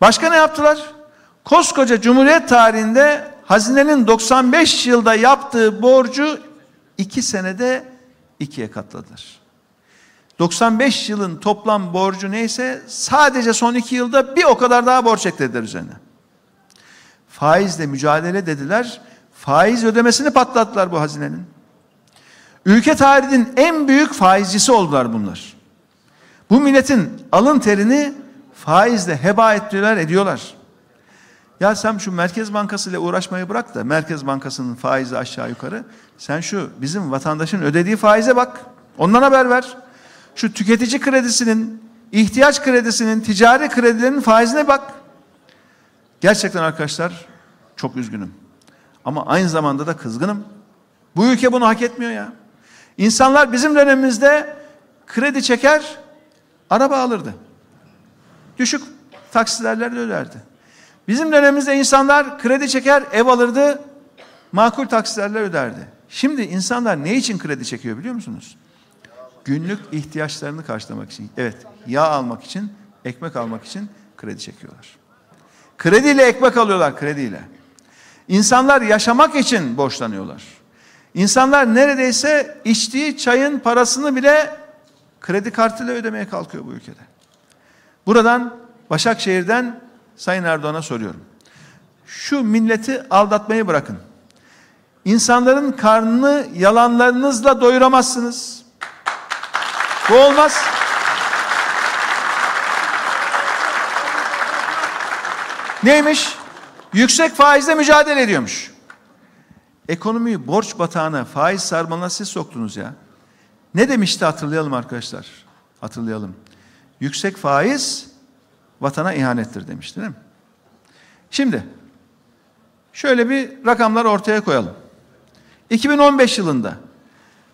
Başka ne yaptılar? Koskoca Cumhuriyet tarihinde hazinenin 95 yılda yaptığı borcu 2 senede ikiye katladılar. 95 yılın toplam borcu neyse sadece son 2 yılda bir o kadar daha borç eklediler üzerine. Faizle mücadele dediler. Faiz ödemesini patlattılar bu hazinenin. Ülke tarihinin en büyük faizcisi oldular bunlar. Bu milletin alın terini faizle heba ettiler, ediyorlar. Ya sen şu Merkez Bankası ile uğraşmayı bırak da Merkez Bankası'nın faizi aşağı yukarı. Sen şu bizim vatandaşın ödediği faize bak. Ondan haber ver. Şu tüketici kredisinin, ihtiyaç kredisinin, ticari kredilerin faizine bak. Gerçekten arkadaşlar çok üzgünüm. Ama aynı zamanda da kızgınım. Bu ülke bunu hak etmiyor ya. İnsanlar bizim dönemimizde kredi çeker, araba alırdı. Düşük taksitlerle öderdi. Bizim dönemimizde insanlar kredi çeker, ev alırdı, makul taksitlerle öderdi. Şimdi insanlar ne için kredi çekiyor biliyor musunuz? Günlük ihtiyaçlarını karşılamak için. Evet, yağ almak için, ekmek almak için kredi çekiyorlar. Krediyle ekmek alıyorlar, krediyle. İnsanlar yaşamak için borçlanıyorlar. İnsanlar neredeyse içtiği çayın parasını bile kredi kartıyla ödemeye kalkıyor bu ülkede. Buradan Başakşehir'den Sayın Erdoğan'a soruyorum. Şu milleti aldatmayı bırakın. İnsanların karnını yalanlarınızla doyuramazsınız. Bu olmaz. Neymiş? Yüksek faizle mücadele ediyormuş. Ekonomiyi borç batağına, faiz sarmalına siz soktunuz ya. Ne demişti hatırlayalım arkadaşlar. Hatırlayalım. Yüksek faiz vatana ihanettir demişti değil mi? Şimdi şöyle bir rakamlar ortaya koyalım. 2015 yılında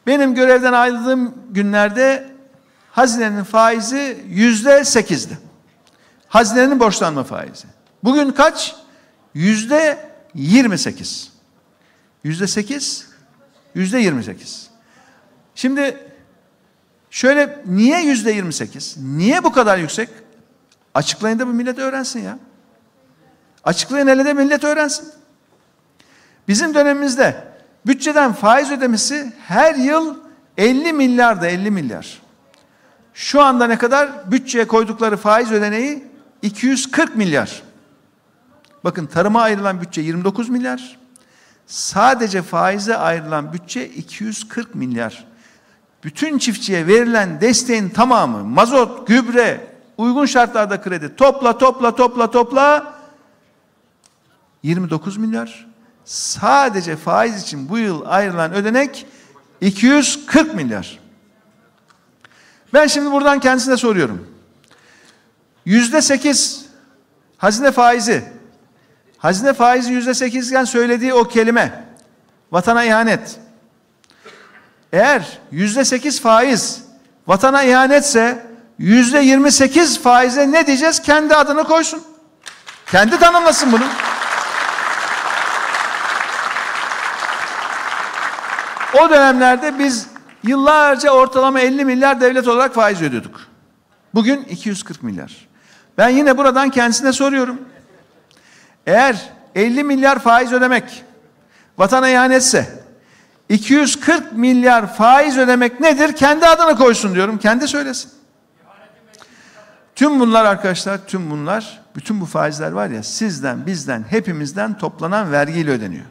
benim görevden ayrıldığım günlerde hazinenin faizi yüzde sekizdi. Hazinenin borçlanma faizi. Bugün kaç? Yüzde yirmi sekiz. Yüzde sekiz, yüzde yirmi sekiz. Şimdi şöyle niye yüzde yirmi sekiz? Niye bu kadar yüksek? Açıklayın da bu millet öğrensin ya. Açıklayın hele de millet öğrensin. Bizim dönemimizde bütçeden faiz ödemesi her yıl 50 milyarda 50 milyar. Şu anda ne kadar? Bütçeye koydukları faiz ödeneği 240 milyar. Bakın tarıma ayrılan bütçe 29 milyar. Sadece faize ayrılan bütçe 240 milyar. Bütün çiftçiye verilen desteğin tamamı mazot, gübre, uygun şartlarda kredi topla topla topla topla 29 milyar. Sadece faiz için bu yıl ayrılan ödenek 240 milyar. Ben şimdi buradan kendisine soruyorum. Yüzde sekiz hazine faizi. Hazine faizi yüzde sekizken söylediği o kelime vatana ihanet. Eğer yüzde sekiz faiz vatana ihanetse yüzde yirmi sekiz faize ne diyeceğiz? Kendi adını koysun. Kendi tanımlasın bunu. O dönemlerde biz yıllarca ortalama 50 milyar devlet olarak faiz ödüyorduk. Bugün 240 milyar. Ben yine buradan kendisine soruyorum. Eğer 50 milyar faiz ödemek vatana ihanetse 240 milyar faiz ödemek nedir? Kendi adını koysun diyorum. Kendi söylesin. Tüm bunlar arkadaşlar, tüm bunlar, bütün bu faizler var ya sizden, bizden, hepimizden toplanan vergiyle ödeniyor.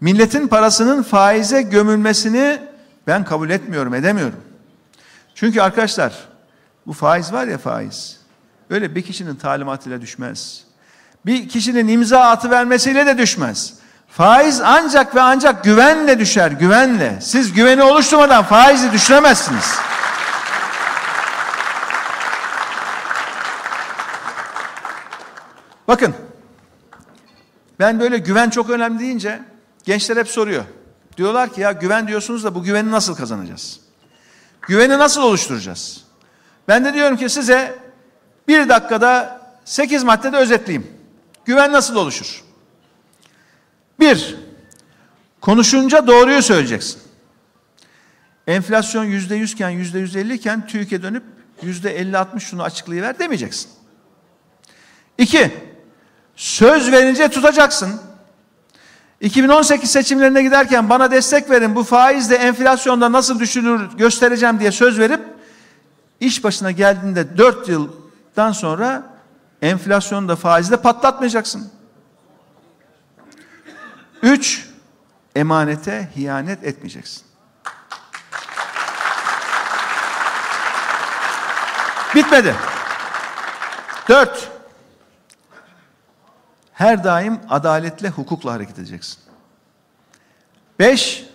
Milletin parasının faize gömülmesini ben kabul etmiyorum, edemiyorum. Çünkü arkadaşlar bu faiz var ya faiz. Öyle bir kişinin talimatıyla düşmez. Bir kişinin imza atı vermesiyle de düşmez. Faiz ancak ve ancak güvenle düşer, güvenle. Siz güveni oluşturmadan faizi düşüremezsiniz. Bakın. Ben böyle güven çok önemli deyince gençler hep soruyor. Diyorlar ki ya güven diyorsunuz da bu güveni nasıl kazanacağız? Güveni nasıl oluşturacağız? Ben de diyorum ki size bir dakikada sekiz maddede özetleyeyim. Güven nasıl oluşur? Bir, konuşunca doğruyu söyleyeceksin. Enflasyon yüzde yüzken yüzde yüz elli iken TÜİK'e dönüp yüzde elli altmış şunu açıklayıver demeyeceksin. İki, söz verince tutacaksın. 2018 seçimlerine giderken bana destek verin bu faizle enflasyonda nasıl düşünür göstereceğim diye söz verip iş başına geldiğinde 4 yıldan sonra enflasyonda faizle patlatmayacaksın. 3 emanete hiyanet etmeyeceksin. Bitmedi. Dört, her daim adaletle, hukukla hareket edeceksin. Beş,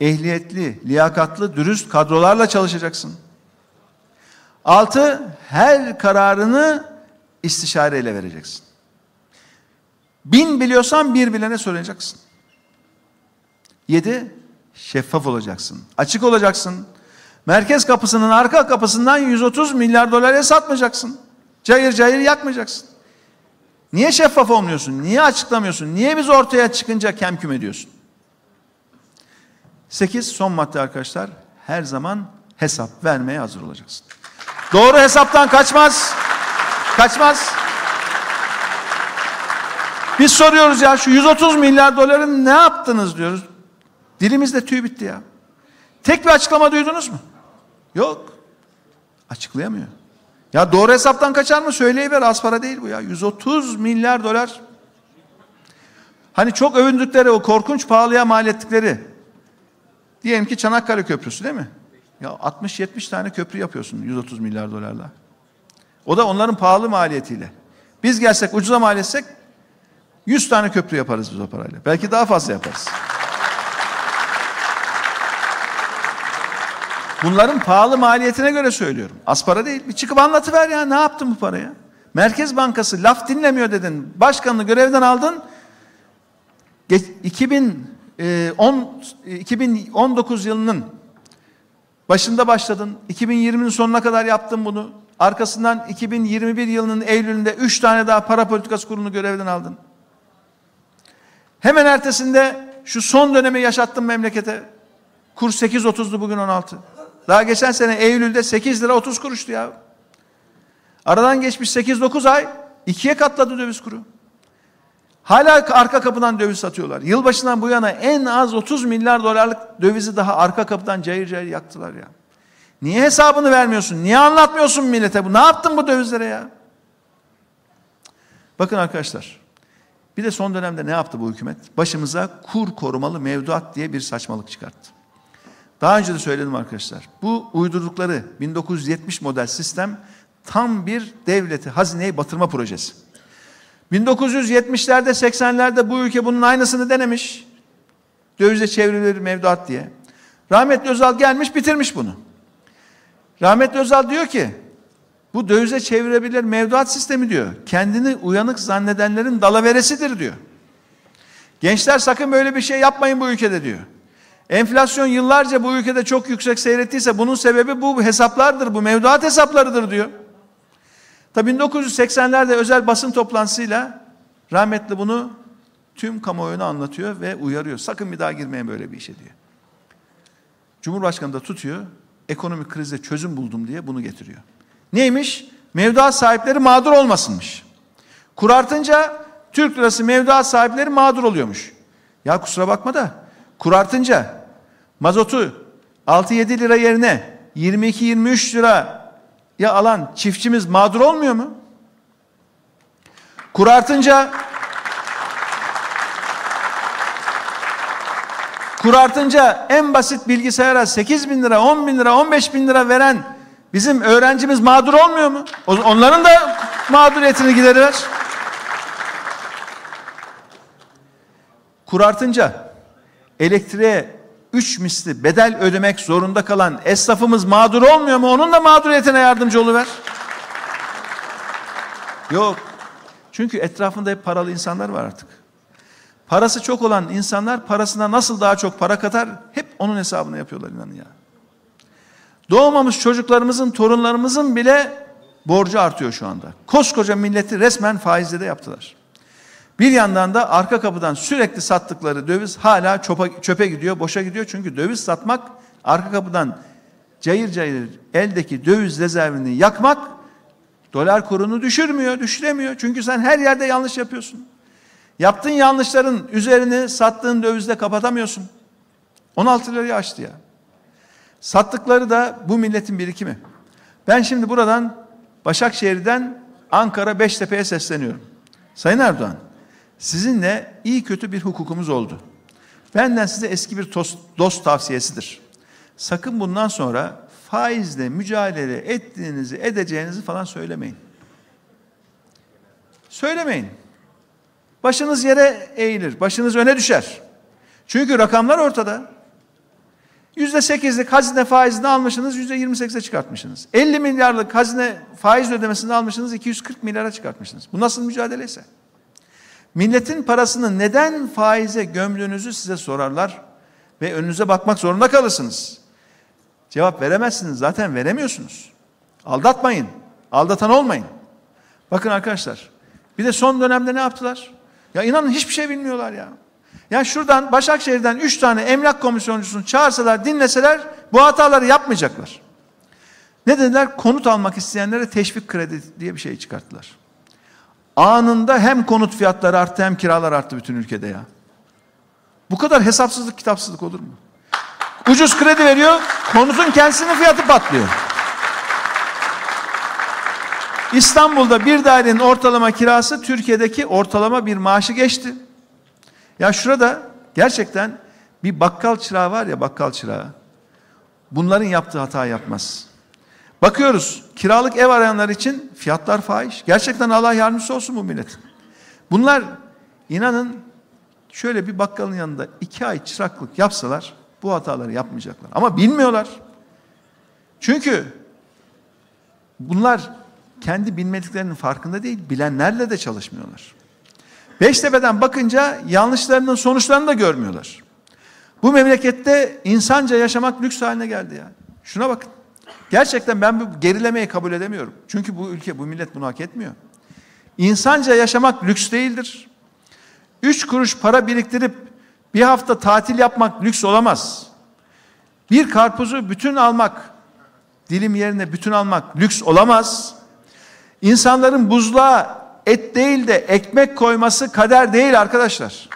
ehliyetli, liyakatlı, dürüst kadrolarla çalışacaksın. Altı, her kararını istişareyle vereceksin. Bin biliyorsan bir bilene soracaksın. Yedi, şeffaf olacaksın. Açık olacaksın. Merkez kapısının arka kapısından 130 milyar dolara satmayacaksın. Cayır cayır yakmayacaksın. Niye şeffaf olmuyorsun? Niye açıklamıyorsun? Niye biz ortaya çıkınca kemküm ediyorsun? Sekiz, son madde arkadaşlar. Her zaman hesap vermeye hazır olacaksın. Doğru hesaptan kaçmaz. Kaçmaz. Biz soruyoruz ya şu 130 milyar doların ne yaptınız diyoruz. Dilimizde tüy bitti ya. Tek bir açıklama duydunuz mu? Yok. Açıklayamıyor. Ya doğru hesaptan kaçar mı? Söyleyiver az para değil bu ya. 130 milyar dolar. Hani çok övündükleri o korkunç pahalıya mal ettikleri. Diyelim ki Çanakkale Köprüsü değil mi? Ya 60-70 tane köprü yapıyorsun 130 milyar dolarla. O da onların pahalı maliyetiyle. Biz gelsek ucuza mal etsek 100 tane köprü yaparız biz o parayla. Belki daha fazla yaparız. Bunların pahalı maliyetine göre söylüyorum. Az para değil. Bir çıkıp anlatıver ya ne yaptın bu paraya? Merkez Bankası laf dinlemiyor dedin. Başkanını görevden aldın. 2010 2019 yılının başında başladın. 2020'nin sonuna kadar yaptın bunu. Arkasından 2021 yılının Eylül'ünde 3 tane daha para politikası kurulunu görevden aldın. Hemen ertesinde şu son dönemi yaşattın memlekete. Kur 8.30'du bugün 16. Daha geçen sene Eylül'de 8 lira 30 kuruştu ya. Aradan geçmiş 8-9 ay ikiye katladı döviz kuru. Hala arka kapıdan döviz satıyorlar. Yılbaşından bu yana en az 30 milyar dolarlık dövizi daha arka kapıdan cayır cayır yaktılar ya. Niye hesabını vermiyorsun? Niye anlatmıyorsun millete bu? Ne yaptın bu dövizlere ya? Bakın arkadaşlar. Bir de son dönemde ne yaptı bu hükümet? Başımıza kur korumalı mevduat diye bir saçmalık çıkarttı. Daha önce de söyledim arkadaşlar. Bu uydurdukları 1970 model sistem tam bir devleti, hazineyi batırma projesi. 1970'lerde 80'lerde bu ülke bunun aynısını denemiş. Dövize çevrilir mevduat diye. Rahmetli Özal gelmiş bitirmiş bunu. Rahmetli Özal diyor ki bu dövize çevirebilir mevduat sistemi diyor. Kendini uyanık zannedenlerin dalaveresidir diyor. Gençler sakın böyle bir şey yapmayın bu ülkede diyor. Enflasyon yıllarca bu ülkede çok yüksek seyrettiyse bunun sebebi bu hesaplardır, bu mevduat hesaplarıdır diyor. Tabi 1980'lerde özel basın toplantısıyla rahmetli bunu tüm kamuoyuna anlatıyor ve uyarıyor. Sakın bir daha girmeyin böyle bir işe diyor. Cumhurbaşkanı da tutuyor, ekonomik krize çözüm buldum diye bunu getiriyor. Neymiş? Mevduat sahipleri mağdur olmasınmış. Kur artınca Türk lirası mevduat sahipleri mağdur oluyormuş. Ya kusura bakma da kur artınca mazotu 6-7 lira yerine 22-23 lira ya alan çiftçimiz mağdur olmuyor mu? Kur artınca kur artınca en basit bilgisayara 8 bin lira, 10 bin lira, 15 bin lira veren bizim öğrencimiz mağdur olmuyor mu? Onların da mağduriyetini giderir. Kur artınca elektriğe üç misli bedel ödemek zorunda kalan esnafımız mağdur olmuyor mu? Onun da mağduriyetine yardımcı oluver. Yok. Çünkü etrafında hep paralı insanlar var artık. Parası çok olan insanlar parasına nasıl daha çok para katar hep onun hesabını yapıyorlar inanın ya. Doğmamış çocuklarımızın, torunlarımızın bile borcu artıyor şu anda. Koskoca milleti resmen faizle de yaptılar. Bir yandan da arka kapıdan sürekli sattıkları döviz hala çöpe, çöpe gidiyor, boşa gidiyor. Çünkü döviz satmak, arka kapıdan cayır cayır eldeki döviz rezervini yakmak dolar kurunu düşürmüyor, düşüremiyor. Çünkü sen her yerde yanlış yapıyorsun. Yaptığın yanlışların üzerini sattığın dövizle kapatamıyorsun. 16 lirayı aştı ya. Sattıkları da bu milletin birikimi. Ben şimdi buradan Başakşehir'den Ankara Beştepe'ye sesleniyorum. Sayın Erdoğan, sizinle iyi kötü bir hukukumuz oldu. Benden size eski bir dost, dost tavsiyesidir. Sakın bundan sonra faizle mücadele ettiğinizi, edeceğinizi falan söylemeyin. Söylemeyin. Başınız yere eğilir, başınız öne düşer. Çünkü rakamlar ortada. Yüzde sekizlik hazine faizini almışsınız, yüzde yirmi sekize çıkartmışsınız. 50 milyarlık hazine faiz ödemesini almışsınız, 240 milyara çıkartmışsınız. Bu nasıl mücadeleyse? Milletin parasını neden faize gömdüğünüzü size sorarlar ve önünüze bakmak zorunda kalırsınız. Cevap veremezsiniz, zaten veremiyorsunuz. Aldatmayın, aldatan olmayın. Bakın arkadaşlar, bir de son dönemde ne yaptılar? Ya inanın hiçbir şey bilmiyorlar ya. Yani şuradan Başakşehir'den üç tane emlak komisyoncusunu çağırsalar, dinleseler bu hataları yapmayacaklar. Ne dediler? Konut almak isteyenlere teşvik kredi diye bir şey çıkarttılar. Anında hem konut fiyatları arttı hem kiralar arttı bütün ülkede ya. Bu kadar hesapsızlık kitapsızlık olur mu? Ucuz kredi veriyor, konutun kendisinin fiyatı patlıyor. İstanbul'da bir dairenin ortalama kirası Türkiye'deki ortalama bir maaşı geçti. Ya şurada gerçekten bir bakkal çırağı var ya bakkal çırağı. Bunların yaptığı hata yapmaz. Bakıyoruz kiralık ev arayanlar için fiyatlar fahiş. Gerçekten Allah yardımcısı olsun bu millet. Bunlar inanın şöyle bir bakkalın yanında iki ay çıraklık yapsalar bu hataları yapmayacaklar. Ama bilmiyorlar. Çünkü bunlar kendi bilmediklerinin farkında değil, bilenlerle de çalışmıyorlar. Beştepe'den bakınca yanlışlarının sonuçlarını da görmüyorlar. Bu memlekette insanca yaşamak lüks haline geldi ya. Şuna bakın. Gerçekten ben bu gerilemeyi kabul edemiyorum. Çünkü bu ülke, bu millet bunu hak etmiyor. İnsanca yaşamak lüks değildir. Üç kuruş para biriktirip bir hafta tatil yapmak lüks olamaz. Bir karpuzu bütün almak, dilim yerine bütün almak lüks olamaz. İnsanların buzluğa et değil de ekmek koyması kader değil arkadaşlar.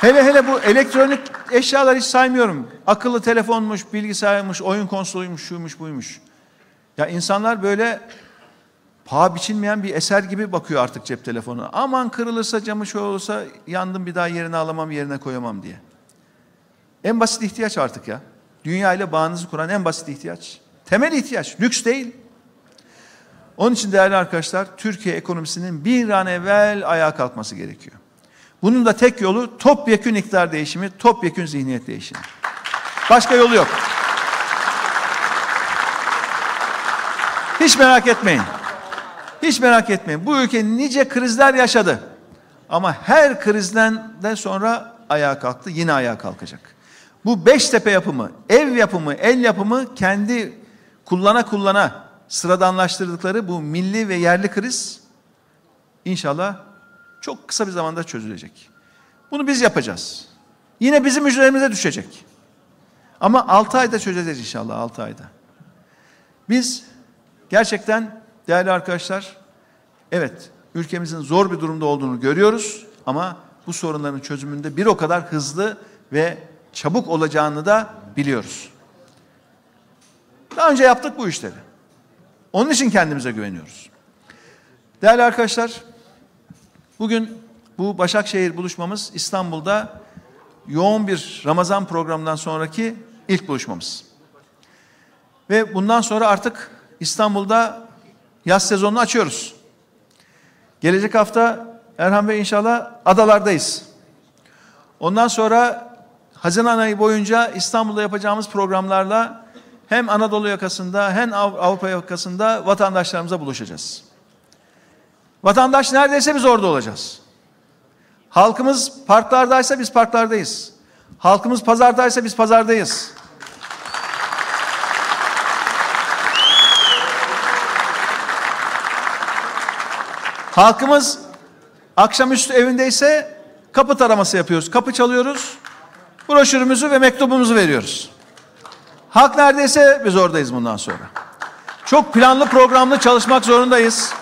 Hele hele bu elektronik eşyalar hiç saymıyorum. Akıllı telefonmuş, bilgisayarmış, oyun konsoluymuş, şuymuş, buymuş. Ya insanlar böyle paha biçilmeyen bir eser gibi bakıyor artık cep telefonu. Aman kırılırsa camı şu olursa yandım bir daha yerine alamam, yerine koyamam diye. En basit ihtiyaç artık ya. Dünya ile bağınızı kuran en basit ihtiyaç. Temel ihtiyaç, lüks değil. Onun için değerli arkadaşlar, Türkiye ekonomisinin bir an evvel ayağa kalkması gerekiyor. Bunun da tek yolu topyekün iktidar değişimi, topyekün zihniyet değişimi. Başka yolu yok. Hiç merak etmeyin. Hiç merak etmeyin. Bu ülke nice krizler yaşadı. Ama her krizden de sonra ayağa kalktı, yine ayağa kalkacak. Bu Beştepe yapımı, ev yapımı, el yapımı kendi kullana kullana sıradanlaştırdıkları bu milli ve yerli kriz inşallah çok kısa bir zamanda çözülecek. Bunu biz yapacağız. Yine bizim üzerimize düşecek. Ama 6 ayda çözeceğiz inşallah 6 ayda. Biz gerçekten değerli arkadaşlar evet ülkemizin zor bir durumda olduğunu görüyoruz ama bu sorunların çözümünde bir o kadar hızlı ve çabuk olacağını da biliyoruz. Daha önce yaptık bu işleri. Onun için kendimize güveniyoruz. Değerli arkadaşlar, bugün bu Başakşehir buluşmamız İstanbul'da yoğun bir Ramazan programından sonraki ilk buluşmamız. Ve bundan sonra artık İstanbul'da yaz sezonunu açıyoruz. Gelecek hafta Erhan Bey inşallah adalardayız. Ondan sonra Haziran ayı boyunca İstanbul'da yapacağımız programlarla hem Anadolu yakasında hem Av- Avrupa yakasında vatandaşlarımıza buluşacağız. Vatandaş neredeyse biz orada olacağız. Halkımız parklardaysa biz parklardayız. Halkımız pazardaysa biz pazardayız. Halkımız akşamüstü evindeyse kapı taraması yapıyoruz. Kapı çalıyoruz. Broşürümüzü ve mektubumuzu veriyoruz. Halk neredeyse biz oradayız bundan sonra. Çok planlı programlı çalışmak zorundayız.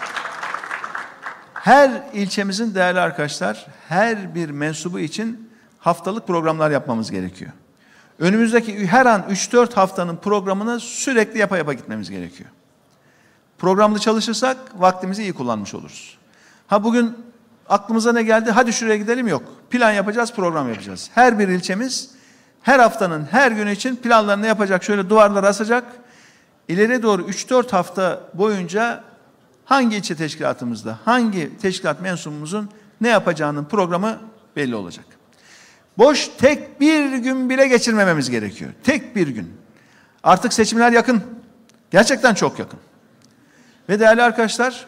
Her ilçemizin değerli arkadaşlar, her bir mensubu için haftalık programlar yapmamız gerekiyor. Önümüzdeki her an 3-4 haftanın programını sürekli yapa yapa gitmemiz gerekiyor. Programlı çalışırsak vaktimizi iyi kullanmış oluruz. Ha bugün aklımıza ne geldi? Hadi şuraya gidelim yok. Plan yapacağız, program yapacağız. Her bir ilçemiz her haftanın her günü için planlarını yapacak. Şöyle duvarlara asacak. İleri doğru 3-4 hafta boyunca hangi ilçe teşkilatımızda, hangi teşkilat mensubumuzun ne yapacağının programı belli olacak. Boş tek bir gün bile geçirmememiz gerekiyor. Tek bir gün. Artık seçimler yakın. Gerçekten çok yakın. Ve değerli arkadaşlar,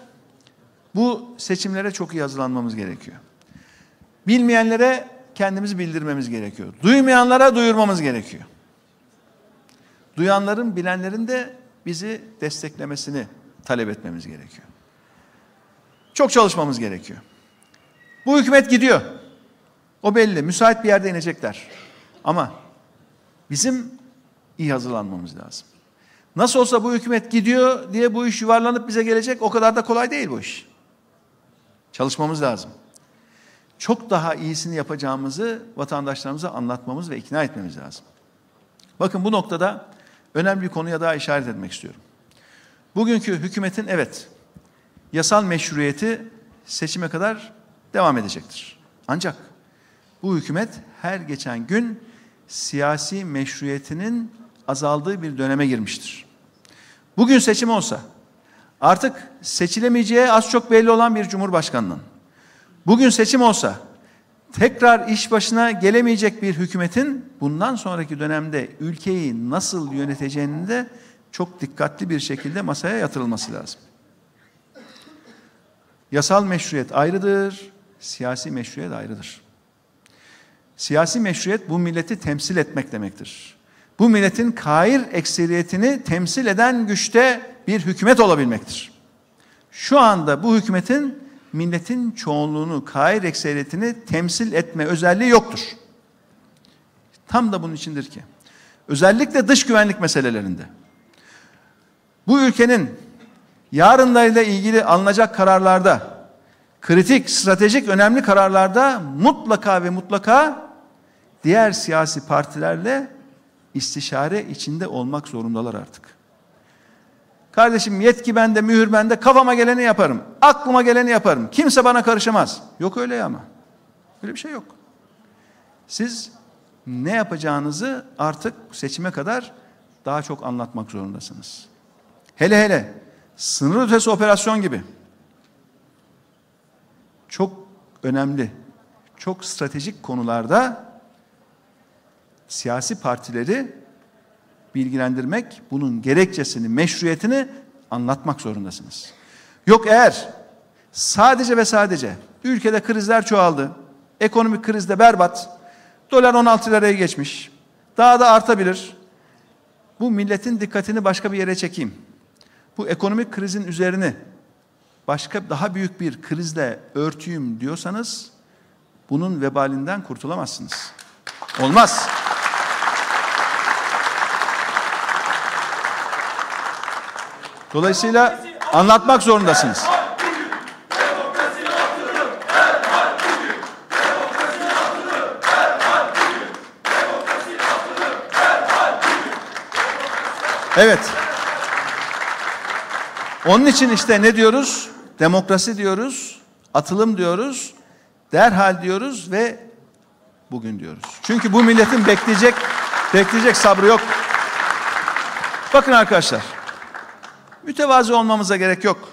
bu seçimlere çok iyi hazırlanmamız gerekiyor. Bilmeyenlere kendimizi bildirmemiz gerekiyor. Duymayanlara duyurmamız gerekiyor. Duyanların, bilenlerin de bizi desteklemesini talep etmemiz gerekiyor. Çok çalışmamız gerekiyor. Bu hükümet gidiyor. O belli. Müsait bir yerde inecekler. Ama bizim iyi hazırlanmamız lazım. Nasıl olsa bu hükümet gidiyor diye bu iş yuvarlanıp bize gelecek. O kadar da kolay değil bu iş. Çalışmamız lazım. Çok daha iyisini yapacağımızı vatandaşlarımıza anlatmamız ve ikna etmemiz lazım. Bakın bu noktada önemli bir konuya daha işaret etmek istiyorum. Bugünkü hükümetin evet yasal meşruiyeti seçime kadar devam edecektir. Ancak bu hükümet her geçen gün siyasi meşruiyetinin azaldığı bir döneme girmiştir. Bugün seçim olsa artık seçilemeyeceği az çok belli olan bir cumhurbaşkanının bugün seçim olsa tekrar iş başına gelemeyecek bir hükümetin bundan sonraki dönemde ülkeyi nasıl yöneteceğinin de çok dikkatli bir şekilde masaya yatırılması lazım. Yasal meşruiyet ayrıdır, siyasi meşruiyet ayrıdır. Siyasi meşruiyet bu milleti temsil etmek demektir. Bu milletin kair ekseriyetini temsil eden güçte bir hükümet olabilmektir. Şu anda bu hükümetin milletin çoğunluğunu, kair ekseriyetini temsil etme özelliği yoktur. Tam da bunun içindir ki. Özellikle dış güvenlik meselelerinde. Bu ülkenin yarınlarıyla ilgili alınacak kararlarda, kritik, stratejik, önemli kararlarda mutlaka ve mutlaka diğer siyasi partilerle istişare içinde olmak zorundalar artık. Kardeşim yetki bende, mühür bende, kafama geleni yaparım. Aklıma geleni yaparım. Kimse bana karışamaz. Yok öyle ya ama. Öyle bir şey yok. Siz ne yapacağınızı artık seçime kadar daha çok anlatmak zorundasınız. Hele hele sınır ötesi operasyon gibi çok önemli, çok stratejik konularda siyasi partileri bilgilendirmek, bunun gerekçesini, meşruiyetini anlatmak zorundasınız. Yok eğer sadece ve sadece ülkede krizler çoğaldı, ekonomik krizde berbat, dolar 16 liraya geçmiş, daha da artabilir. Bu milletin dikkatini başka bir yere çekeyim. Bu ekonomik krizin üzerini başka daha büyük bir krizle örtüyüm diyorsanız bunun vebalinden kurtulamazsınız. Olmaz. Dolayısıyla anlatmak zorundasınız. Evet. Onun için işte ne diyoruz? Demokrasi diyoruz, atılım diyoruz, derhal diyoruz ve bugün diyoruz. Çünkü bu milletin bekleyecek bekleyecek sabrı yok. Bakın arkadaşlar. Mütevazı olmamıza gerek yok.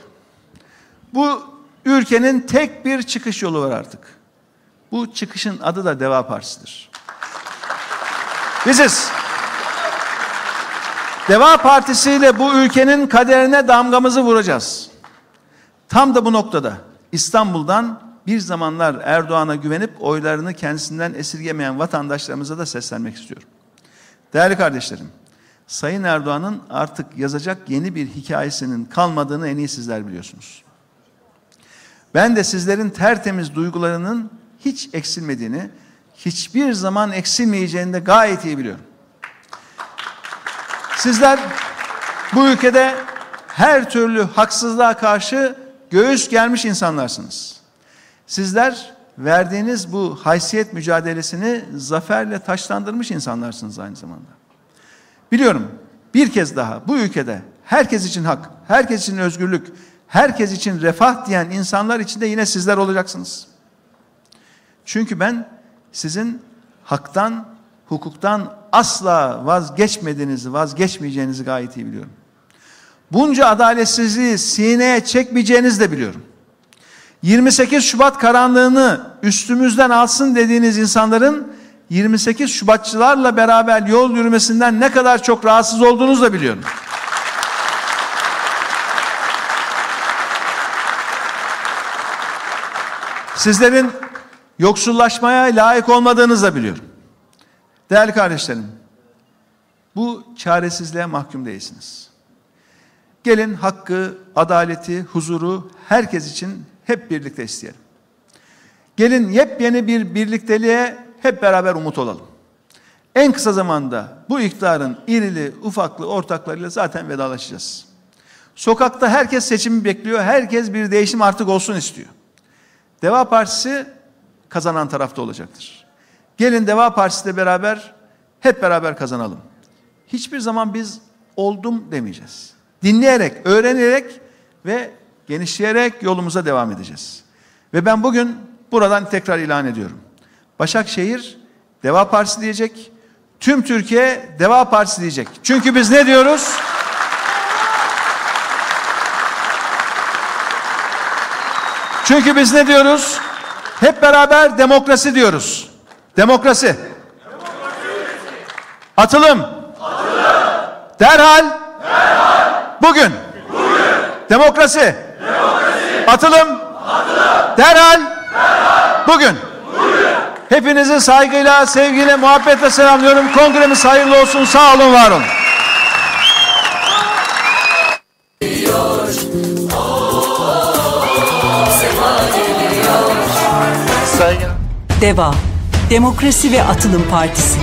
Bu ülkenin tek bir çıkış yolu var artık. Bu çıkışın adı da Deva Partisi'dir. Biziz. Deva Partisi ile bu ülkenin kaderine damgamızı vuracağız. Tam da bu noktada İstanbul'dan bir zamanlar Erdoğan'a güvenip oylarını kendisinden esirgemeyen vatandaşlarımıza da seslenmek istiyorum. Değerli kardeşlerim, Sayın Erdoğan'ın artık yazacak yeni bir hikayesinin kalmadığını en iyi sizler biliyorsunuz. Ben de sizlerin tertemiz duygularının hiç eksilmediğini, hiçbir zaman eksilmeyeceğini de gayet iyi biliyorum. Sizler bu ülkede her türlü haksızlığa karşı göğüs gelmiş insanlarsınız. Sizler verdiğiniz bu haysiyet mücadelesini zaferle taşlandırmış insanlarsınız aynı zamanda. Biliyorum bir kez daha bu ülkede herkes için hak, herkes için özgürlük, herkes için refah diyen insanlar içinde yine sizler olacaksınız. Çünkü ben sizin haktan, hukuktan asla vazgeçmediğinizi, vazgeçmeyeceğinizi gayet iyi biliyorum. Bunca adaletsizliği sineye çekmeyeceğinizi de biliyorum. 28 Şubat karanlığını üstümüzden alsın dediğiniz insanların 28 Şubatçılarla beraber yol yürümesinden ne kadar çok rahatsız olduğunuzu da biliyorum. Sizlerin yoksullaşmaya layık olmadığınızı da biliyorum. Değerli kardeşlerim, bu çaresizliğe mahkum değilsiniz. Gelin hakkı, adaleti, huzuru herkes için hep birlikte isteyelim. Gelin yepyeni bir birlikteliğe hep beraber umut olalım. En kısa zamanda bu iktidarın irili, ufaklı ortaklarıyla zaten vedalaşacağız. Sokakta herkes seçimi bekliyor, herkes bir değişim artık olsun istiyor. Deva Partisi kazanan tarafta olacaktır. Gelin Deva Partisi ile beraber hep beraber kazanalım. Hiçbir zaman biz oldum demeyeceğiz. Dinleyerek, öğrenerek ve genişleyerek yolumuza devam edeceğiz. Ve ben bugün buradan tekrar ilan ediyorum. Başakşehir Deva Partisi diyecek. Tüm Türkiye Deva Partisi diyecek. Çünkü biz ne diyoruz? Çünkü biz ne diyoruz? Hep beraber demokrasi diyoruz. Demokrasi. Atılım. Derhal. Bugün. Demokrasi. Atılım. Derhal. Bugün. Hepinizi saygıyla, sevgiyle, muhabbetle selamlıyorum. Kongremiz hayırlı olsun. Sağ olun, var olun. DEVA Demokrasi ve Atılım Partisi.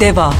DEVA